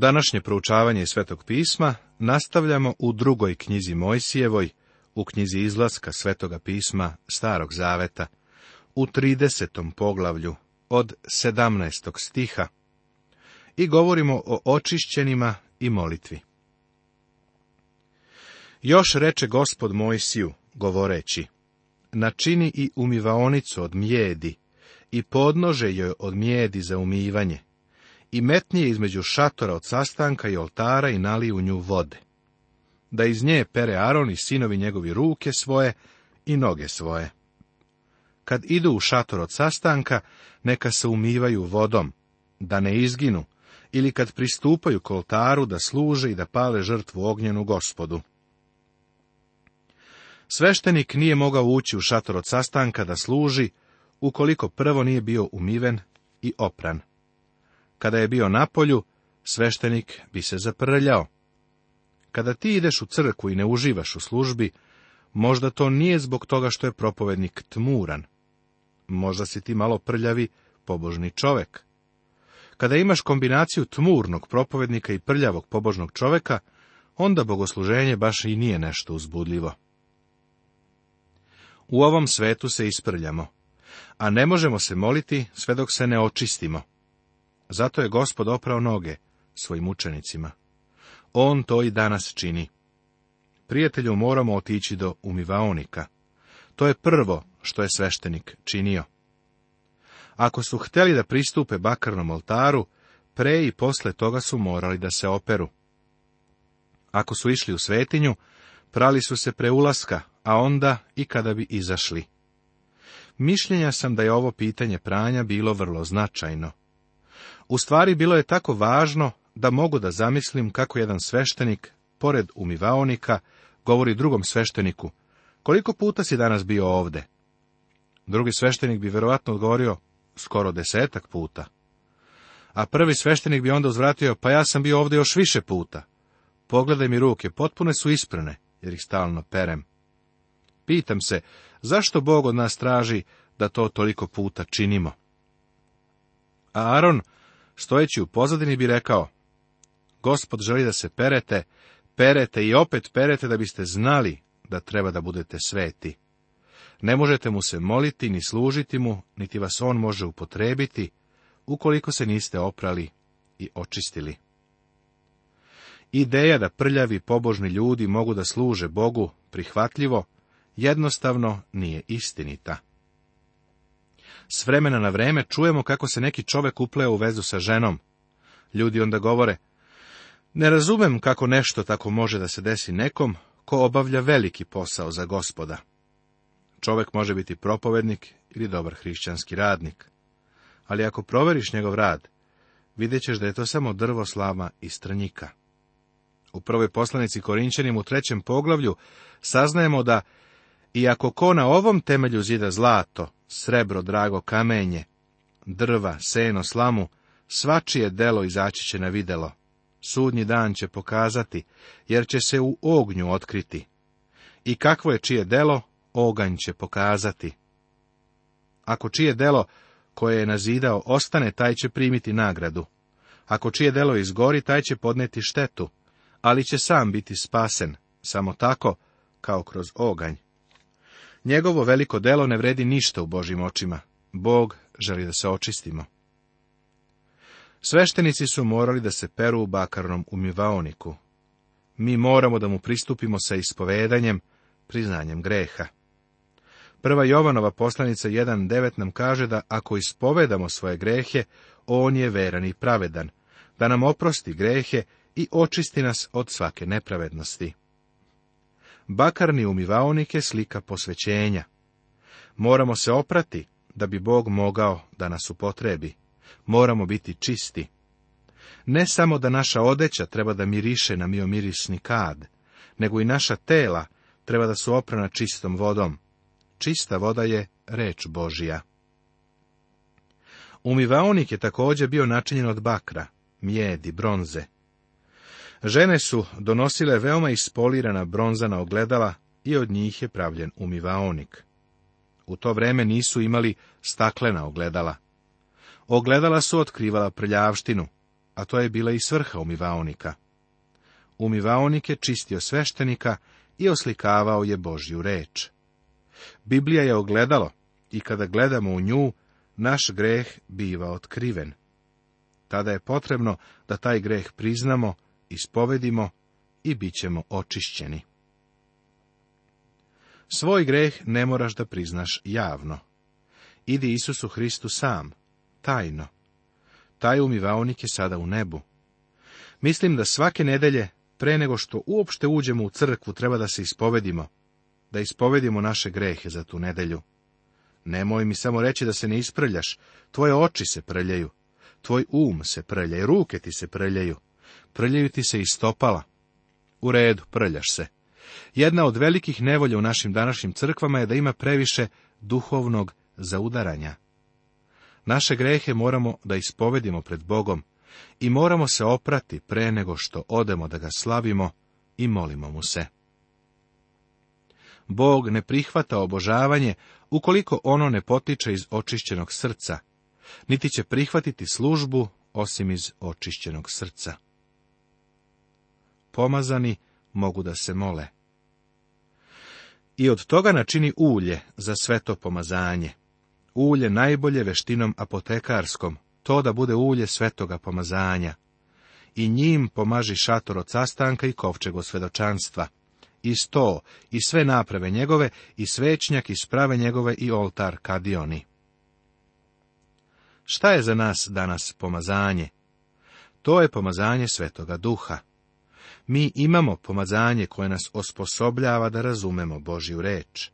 Današnje proučavanje Svetog pisma nastavljamo u drugoj knjizi Mojsijevoj, u knjizi izlaska Svetoga pisma Starog zaveta, u 30. poglavlju od 17. stiha i govorimo o očišćenima i molitvi. Još reče gospod Mojsiju, govoreći, načini i umivaonicu od mjedi i podnože joj od mjedi za umivanje i metnije između šatora od sastanka i oltara i nali u nju vode. Da iz nje pere Aron i sinovi njegovi ruke svoje i noge svoje. Kad idu u šator od sastanka, neka se umivaju vodom, da ne izginu, ili kad pristupaju k oltaru da služe i da pale žrtvu ognjenu gospodu. Sveštenik nije mogao ući u šator od sastanka da služi, ukoliko prvo nije bio umiven i opran kada je bio na polju, sveštenik bi se zaprljao. Kada ti ideš u crkvu i ne uživaš u službi, možda to nije zbog toga što je propovednik tmuran. Možda si ti malo prljavi, pobožni čovek. Kada imaš kombinaciju tmurnog propovednika i prljavog pobožnog čoveka, onda bogosluženje baš i nije nešto uzbudljivo. U ovom svetu se isprljamo, a ne možemo se moliti sve dok se ne očistimo. Zato je gospod oprao noge svojim učenicima. On to i danas čini. Prijatelju moramo otići do umivaonika. To je prvo što je sveštenik činio. Ako su htjeli da pristupe bakarnom oltaru, pre i posle toga su morali da se operu. Ako su išli u svetinju, prali su se pre ulaska, a onda i kada bi izašli. Mišljenja sam da je ovo pitanje pranja bilo vrlo značajno. U stvari bilo je tako važno da mogu da zamislim kako jedan sveštenik, pored umivaonika, govori drugom svešteniku, koliko puta si danas bio ovde? Drugi sveštenik bi verovatno odgovorio, skoro desetak puta. A prvi sveštenik bi onda uzvratio, pa ja sam bio ovde još više puta. Pogledaj mi ruke, potpune su isprane, jer ih stalno perem. Pitam se, zašto Bog od nas traži da to toliko puta činimo? A Aron, stojeći u pozadini, bi rekao, Gospod želi da se perete, perete i opet perete da biste znali da treba da budete sveti. Ne možete mu se moliti, ni služiti mu, niti vas on može upotrebiti, ukoliko se niste oprali i očistili. Ideja da prljavi pobožni ljudi mogu da služe Bogu prihvatljivo, jednostavno nije istinita. S vremena na vreme čujemo kako se neki čovek upleo u vezu sa ženom. Ljudi onda govore, ne razumem kako nešto tako može da se desi nekom ko obavlja veliki posao za gospoda. Čovek može biti propovednik ili dobar hrišćanski radnik. Ali ako proveriš njegov rad, vidjet ćeš da je to samo drvo slama i stranjika. U prvoj poslanici Korinčanim u trećem poglavlju saznajemo da i ako ko na ovom temelju zida zlato, srebro, drago kamenje, drva, seno, slamu, svačije delo izaći će na videlo. Sudnji dan će pokazati, jer će se u ognju otkriti. I kakvo je čije delo, oganj će pokazati. Ako čije delo koje je nazidao ostane, taj će primiti nagradu. Ako čije delo izgori, taj će podneti štetu, ali će sam biti spasen, samo tako kao kroz oganj. Njegovo veliko delo ne vredi ništa u Božim očima. Bog želi da se očistimo. Sveštenici su morali da se peru u bakarnom umivaoniku. Mi moramo da mu pristupimo sa ispovedanjem, priznanjem greha. Prva Jovanova poslanica 1.9 nam kaže da ako ispovedamo svoje grehe, on je veran i pravedan, da nam oprosti grehe i očisti nas od svake nepravednosti bakarni umivaonik je slika posvećenja. Moramo se oprati da bi Bog mogao da nas upotrebi. Moramo biti čisti. Ne samo da naša odeća treba da miriše na miomirisni kad, nego i naša tela treba da su oprana čistom vodom. Čista voda je reč Božija. Umivaonik je također bio načinjen od bakra, mjedi, bronze. Žene su donosile veoma ispolirana bronzana ogledala i od njih je pravljen umivaonik. U to vreme nisu imali staklena ogledala. Ogledala su otkrivala prljavštinu, a to je bila i svrha umivaonika. Umivaonik je čistio sveštenika i oslikavao je Božju reč. Biblija je ogledalo i kada gledamo u nju, naš greh biva otkriven. Tada je potrebno da taj greh priznamo ispovedimo i bit ćemo očišćeni. Svoj greh ne moraš da priznaš javno. Idi Isusu Hristu sam, tajno. Taj umivaonik je sada u nebu. Mislim da svake nedelje, pre nego što uopšte uđemo u crkvu, treba da se ispovedimo, da ispovedimo naše grehe za tu nedelju. Nemoj mi samo reći da se ne isprljaš, tvoje oči se prljaju, tvoj um se prlja i ruke ti se prljaju prljaju se iz stopala. U redu, prljaš se. Jedna od velikih nevolja u našim današnjim crkvama je da ima previše duhovnog zaudaranja. Naše grehe moramo da ispovedimo pred Bogom i moramo se oprati pre nego što odemo da ga slavimo i molimo mu se. Bog ne prihvata obožavanje ukoliko ono ne potiče iz očišćenog srca, niti će prihvatiti službu osim iz očišćenog srca pomazani mogu da se mole. I od toga načini ulje za sveto pomazanje. Ulje najbolje veštinom apotekarskom, to da bude ulje svetoga pomazanja. I njim pomaži šator od sastanka i kovčeg svedočanstva. I sto, i sve naprave njegove, i svećnjak, i sprave njegove, i oltar kadioni. Šta je za nas danas pomazanje? To je pomazanje svetoga duha. Mi imamo pomazanje koje nas osposobljava da razumemo Božju reč.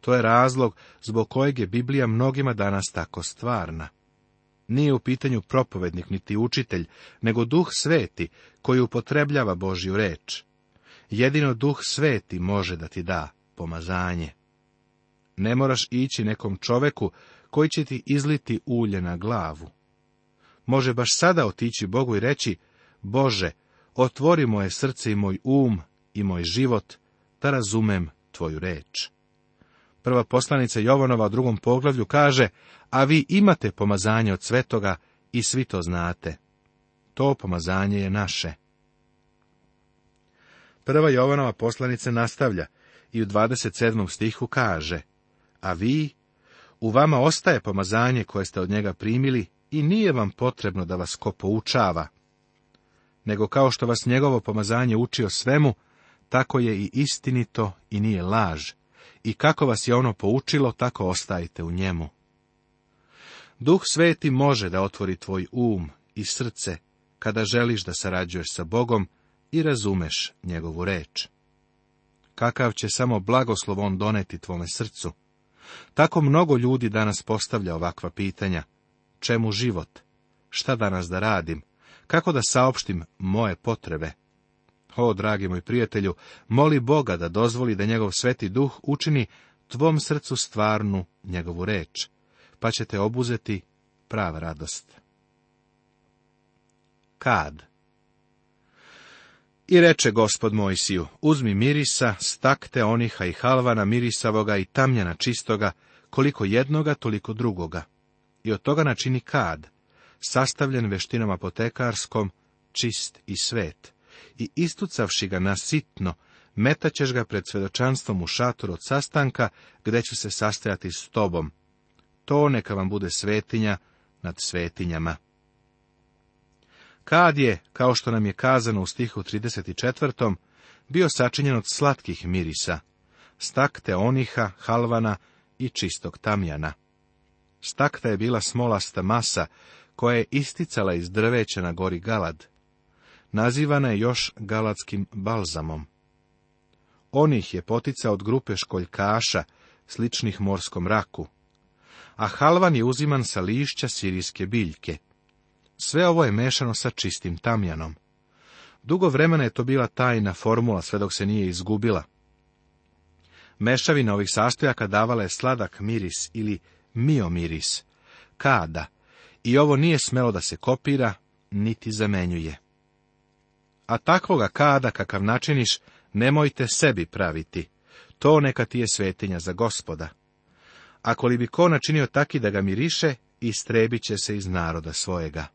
To je razlog zbog kojeg je Biblija mnogima danas tako stvarna. Nije u pitanju propovednik niti učitelj, nego duh sveti koji upotrebljava Božju reč. Jedino duh sveti može da ti da pomazanje. Ne moraš ići nekom čoveku koji će ti izliti ulje na glavu. Može baš sada otići Bogu i reći, Bože, Otvori moje srce i moj um i moj život, da razumem tvoju reč. Prva poslanica Jovanova u drugom poglavlju kaže, a vi imate pomazanje od svetoga i svi to znate. To pomazanje je naše. Prva Jovanova poslanica nastavlja i u 27. stihu kaže, a vi, u vama ostaje pomazanje koje ste od njega primili i nije vam potrebno da vas ko poučava, nego kao što vas njegovo pomazanje uči o svemu, tako je i istinito i nije laž. I kako vas je ono poučilo, tako ostajete u njemu. Duh sveti može da otvori tvoj um i srce kada želiš da sarađuješ sa Bogom i razumeš njegovu reč. Kakav će samo blagoslov on doneti tvome srcu? Tako mnogo ljudi danas postavlja ovakva pitanja. Čemu život? Šta danas da radim? Kako da saopštim moje potrebe? O, dragi moj prijatelju, moli Boga da dozvoli da njegov sveti duh učini tvom srcu stvarnu njegovu reč, pa ćete obuzeti prava radost. Kad I reče gospod Mojsiju, uzmi mirisa, stakte oniha i halvana mirisavoga i tamljana čistoga, koliko jednoga, toliko drugoga. I od toga načini kad, sastavljen veštinama apotekarskom, čist i svet, i istucavši ga na sitno, metaćeš ga pred svedočanstvom u šator od sastanka, gde ću se sastajati s tobom. To neka vam bude svetinja nad svetinjama. Kad je, kao što nam je kazano u stihu 34. bio sačinjen od slatkih mirisa, stakte oniha, halvana i čistog tamjana. Stakta je bila smolasta masa, koja je isticala iz drveća na gori Galad. Nazivana je još galadskim balzamom. On ih je poticao od grupe školjkaša, sličnih morskom raku. A halvan je uziman sa lišća sirijske biljke. Sve ovo je mešano sa čistim tamjanom. Dugo vremena je to bila tajna formula, sve dok se nije izgubila. Mešavina ovih sastojaka davala je sladak miris ili miomiris, kada, i ovo nije smelo da se kopira, niti zamenjuje. A takvoga kada, kakav načiniš, nemojte sebi praviti. To neka ti je svetinja za gospoda. Ako li bi ko načinio taki da ga miriše, istrebit će se iz naroda svojega.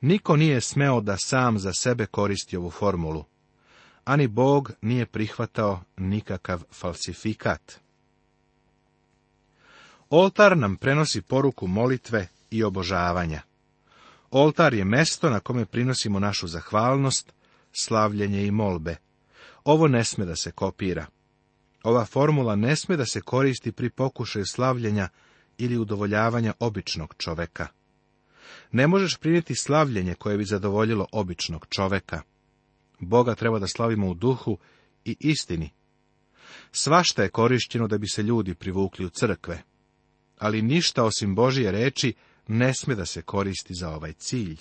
Niko nije smeo da sam za sebe koristi ovu formulu. Ani Bog nije prihvatao nikakav falsifikat. Oltar nam prenosi poruku molitve i obožavanja. Oltar je mesto na kome prinosimo našu zahvalnost, slavljenje i molbe. Ovo ne sme da se kopira. Ova formula ne sme da se koristi pri pokušaju slavljenja ili udovoljavanja običnog čoveka. Ne možeš prinijeti slavljenje koje bi zadovoljilo običnog čoveka. Boga treba da slavimo u duhu i istini. Svašta je korišćeno da bi se ljudi privukli u crkve, ali ništa osim Božije reči ne sme da se koristi za ovaj cilj.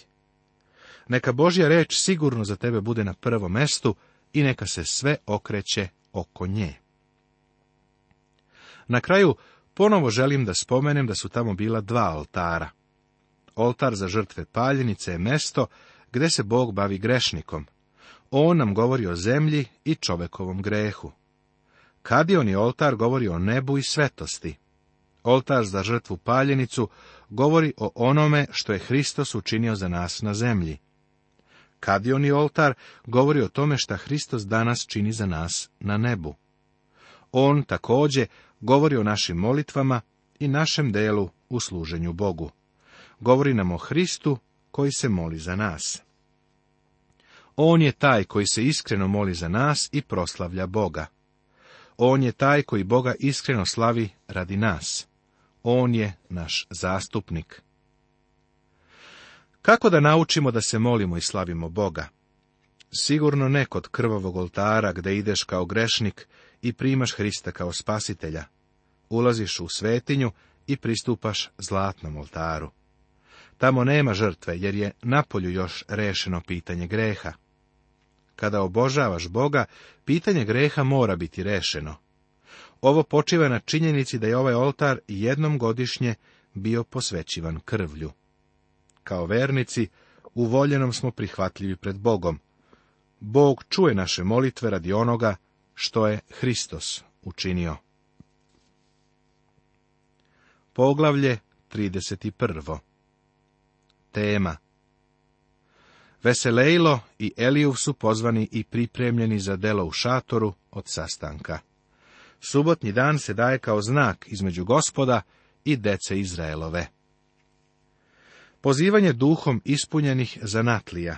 Neka Božja reč sigurno za tebe bude na prvom mestu i neka se sve okreće oko nje. Na kraju ponovo želim da spomenem da su tamo bila dva oltara. Oltar za žrtve paljenice je mesto gde se Bog bavi grešnikom. On nam govori o zemlji i čovekovom grehu. on i oltar govori o nebu i svetosti oltar za žrtvu paljenicu govori o onome što je Hristos učinio za nas na zemlji. Kadioni oltar govori o tome šta Hristos danas čini za nas na nebu. On također govori o našim molitvama i našem delu u služenju Bogu. Govori nam o Hristu koji se moli za nas. On je taj koji se iskreno moli za nas i proslavlja Boga. On je taj koji Boga iskreno slavi radi nas. On je naš zastupnik. Kako da naučimo da se molimo i slavimo Boga? Sigurno ne kod krvavog oltara gde ideš kao grešnik i primaš Hrista kao spasitelja. Ulaziš u svetinju i pristupaš zlatnom oltaru. Tamo nema žrtve, jer je napolju još rešeno pitanje greha. Kada obožavaš Boga, pitanje greha mora biti rešeno. Ovo počiva na činjenici da je ovaj oltar jednom godišnje bio posvećivan krvlju. Kao vernici, u voljenom smo prihvatljivi pred Bogom. Bog čuje naše molitve radi onoga što je Hristos učinio. Poglavlje 31. Tema Veselejlo i eliju su pozvani i pripremljeni za delo u šatoru od sastanka. Subotni dan se daje kao znak između gospoda i dece Izraelove. Pozivanje duhom ispunjenih zanatlija,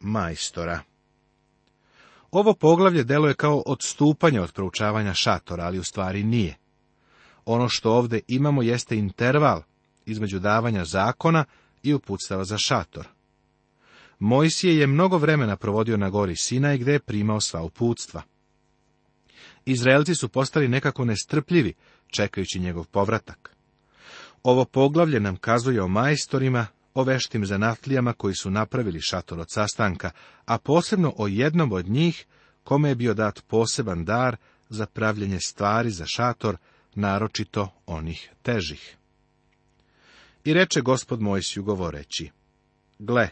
majstora. Ovo poglavlje deluje kao odstupanje od proučavanja šatora, ali u stvari nije. Ono što ovde imamo jeste interval između davanja zakona i uputstava za šator. Mojsije je mnogo vremena provodio na gori Sinaj gdje je primao sva uputstva. Izraelci su postali nekako nestrpljivi, čekajući njegov povratak. Ovo poglavlje nam kazuje o majstorima, o veštim zanatlijama koji su napravili šator od sastanka, a posebno o jednom od njih, kome je bio dat poseban dar za pravljenje stvari za šator, naročito onih težih. I reče gospod Mojsiju govoreći, Gle,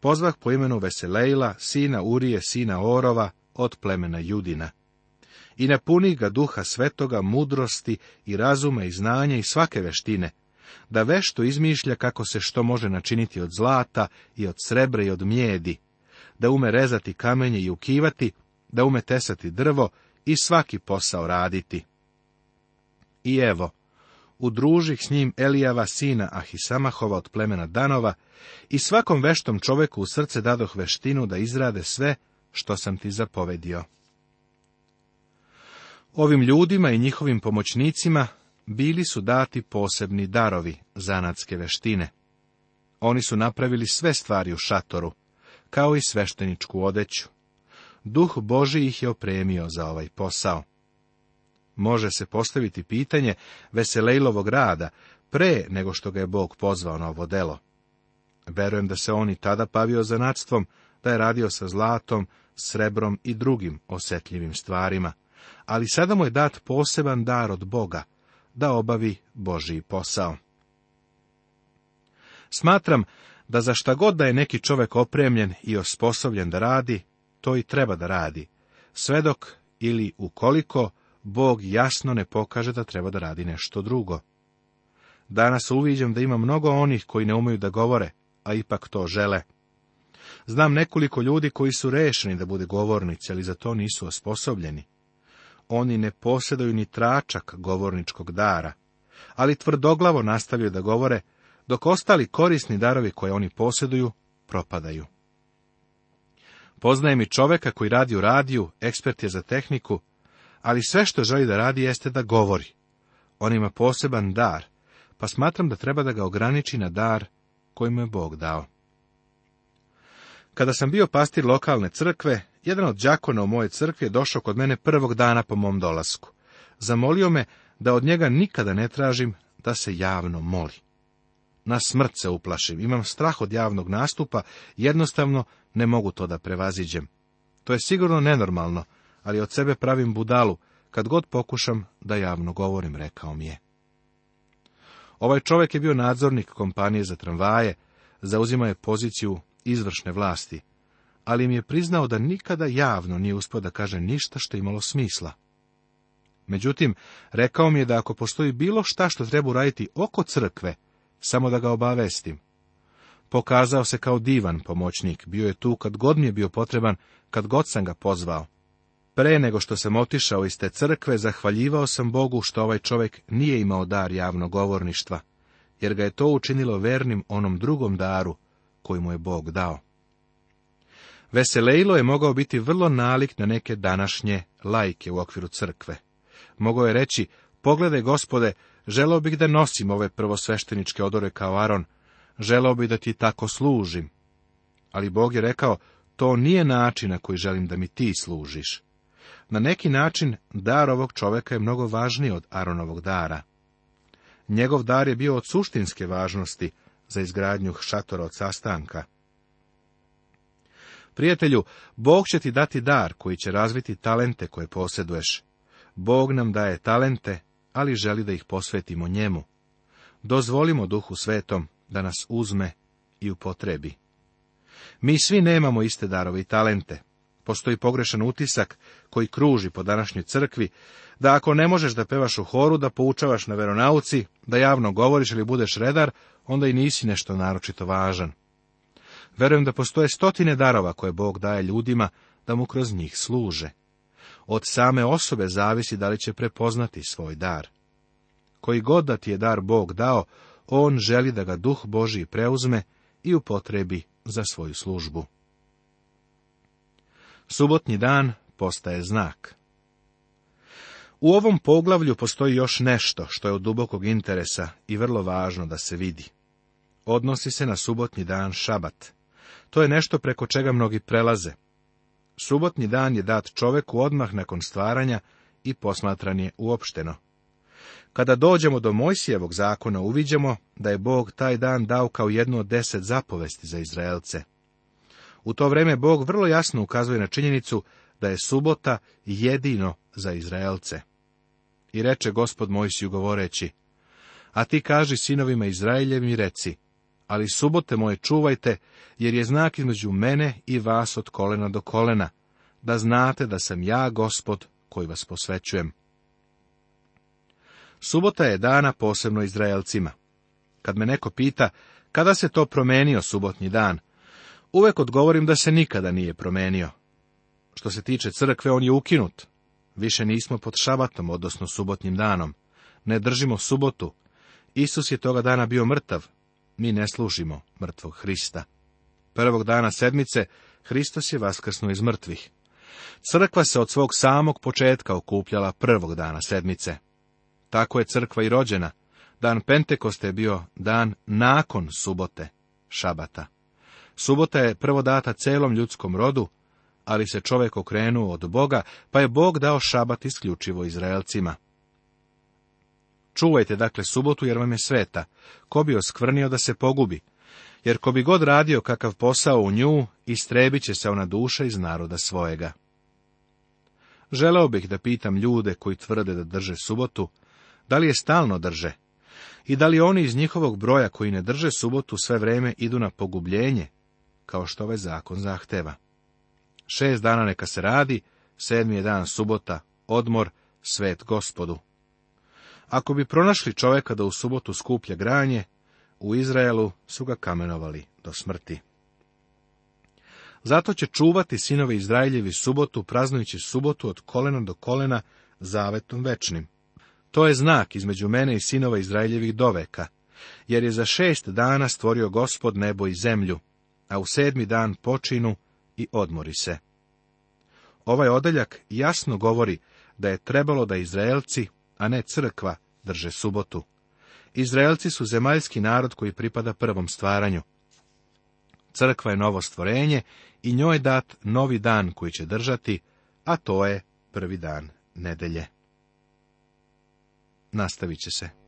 pozvah po imenu Veselejla, sina Urije, sina Orova, od plemena Judina, i napuni ga duha svetoga, mudrosti i razuma i znanja i svake veštine, da vešto izmišlja kako se što može načiniti od zlata i od srebre i od mjedi, da ume rezati kamenje i ukivati, da ume tesati drvo i svaki posao raditi. I evo, udružih s njim Elijava sina Ahisamahova od plemena Danova i svakom veštom čoveku u srce dadoh veštinu da izrade sve što sam ti zapovedio. Ovim ljudima i njihovim pomoćnicima bili su dati posebni darovi zanatske veštine. Oni su napravili sve stvari u šatoru, kao i svešteničku odeću. Duh Boži ih je opremio za ovaj posao. Može se postaviti pitanje Veselejlovog rada pre nego što ga je Bog pozvao na ovo delo. Verujem da se on i tada pavio zanatstvom, da je radio sa zlatom, srebrom i drugim osjetljivim stvarima ali sada mu je dat poseban dar od Boga, da obavi Božiji posao. Smatram da za šta god da je neki čovek opremljen i osposobljen da radi, to i treba da radi, sve dok ili ukoliko Bog jasno ne pokaže da treba da radi nešto drugo. Danas uviđam da ima mnogo onih koji ne umeju da govore, a ipak to žele. Znam nekoliko ljudi koji su rešeni da bude govornici, ali za to nisu osposobljeni oni ne posjeduju ni tračak govorničkog dara, ali tvrdoglavo nastavljaju da govore, dok ostali korisni darovi koje oni posjeduju propadaju. Poznajem i čoveka koji radi u radiju, ekspert je za tehniku, ali sve što želi da radi jeste da govori. On ima poseban dar, pa smatram da treba da ga ograniči na dar koji mu je Bog dao. Kada sam bio pastir lokalne crkve, jedan od džakona u moje crkvi je došao kod mene prvog dana po mom dolasku. Zamolio me da od njega nikada ne tražim da se javno moli. Na smrt se uplašim, imam strah od javnog nastupa, jednostavno ne mogu to da prevaziđem. To je sigurno nenormalno, ali od sebe pravim budalu, kad god pokušam da javno govorim, rekao mi je. Ovaj čovjek je bio nadzornik kompanije za tramvaje, zauzimao je poziciju izvršne vlasti, ali im je priznao da nikada javno nije uspio da kaže ništa što imalo smisla. Međutim, rekao mi je da ako postoji bilo šta što treba uraditi oko crkve, samo da ga obavestim. Pokazao se kao divan pomoćnik, bio je tu kad god mi je bio potreban, kad god sam ga pozvao. Pre nego što sam otišao iz te crkve, zahvaljivao sam Bogu što ovaj čovjek nije imao dar javnog govorništva, jer ga je to učinilo vernim onom drugom daru, koju mu je Bog dao. Veselejlo je mogao biti vrlo nalik na neke današnje lajke u okviru crkve. Mogao je reći, pogledaj gospode, želao bih da nosim ove prvosvešteničke odore kao Aron, želao bih da ti tako služim. Ali Bog je rekao, to nije način na koji želim da mi ti služiš. Na neki način, dar ovog čoveka je mnogo važniji od Aronovog dara. Njegov dar je bio od suštinske važnosti, za izgradnju šatora od sastanka. Prijatelju, Bog će ti dati dar koji će razviti talente koje posjeduješ. Bog nam daje talente, ali želi da ih posvetimo njemu. Dozvolimo duhu svetom da nas uzme i upotrebi. Mi svi nemamo iste darove i talente. Postoji pogrešan utisak koji kruži po današnjoj crkvi, da ako ne možeš da pevaš u horu, da poučavaš na veronauci, da javno govoriš ili budeš redar, onda i nisi nešto naročito važan. Verujem da postoje stotine darova koje Bog daje ljudima da mu kroz njih služe. Od same osobe zavisi da li će prepoznati svoj dar. Koji god da ti je dar Bog dao, on želi da ga duh Božiji preuzme i upotrebi za svoju službu. Subotni dan postaje znak. U ovom poglavlju postoji još nešto što je od dubokog interesa i vrlo važno da se vidi. Odnosi se na subotni dan šabat. To je nešto preko čega mnogi prelaze. Subotni dan je dat čoveku odmah nakon stvaranja i posmatran je uopšteno. Kada dođemo do Mojsijevog zakona, uviđamo da je Bog taj dan dao kao jednu od deset zapovesti za Izraelce. U to vrijeme Bog vrlo jasno ukazuje na činjenicu da je subota jedino za Izraelce. I reče gospod Mojsiju govoreći, a ti kaži sinovima Izraeljevim i reci, ali subote moje čuvajte, jer je znak između mene i vas od kolena do kolena, da znate da sam ja gospod koji vas posvećujem. Subota je dana posebno Izraelcima. Kad me neko pita, kada se to promenio subotni dan, Uvek odgovorim da se nikada nije promenio. Što se tiče crkve, on je ukinut. Više nismo pod šabatom, odnosno subotnim danom. Ne držimo subotu. Isus je toga dana bio mrtav. Mi ne služimo mrtvog Hrista. Prvog dana sedmice Hristos je vaskrsnuo iz mrtvih. Crkva se od svog samog početka okupljala prvog dana sedmice. Tako je crkva i rođena. Dan Pentekoste je bio dan nakon subote, šabata. Subota je prvo data celom ljudskom rodu, ali se čovjek okrenuo od Boga, pa je Bog dao šabat isključivo Izraelcima. Čuvajte dakle subotu jer vam je sveta, ko bi oskvrnio da se pogubi, jer ko bi god radio kakav posao u nju, istrebit će se ona duša iz naroda svojega. Želeo bih da pitam ljude koji tvrde da drže subotu, da li je stalno drže, i da li oni iz njihovog broja koji ne drže subotu sve vreme idu na pogubljenje, kao što ovaj zakon zahteva. Šest dana neka se radi, sedmi je dan subota, odmor, svet gospodu. Ako bi pronašli čoveka da u subotu skuplja granje, u Izraelu su ga kamenovali do smrti. Zato će čuvati sinove Izraeljevi subotu, praznujući subotu od kolena do kolena zavetom večnim. To je znak između mene i sinova Izraeljevih doveka, jer je za šest dana stvorio gospod nebo i zemlju, a u sedmi dan počinu i odmori se. Ovaj odeljak jasno govori da je trebalo da Izraelci, a ne crkva, drže subotu. Izraelci su zemaljski narod koji pripada prvom stvaranju. Crkva je novo stvorenje i njoj je dat novi dan koji će držati, a to je prvi dan nedelje. Nastavit će se.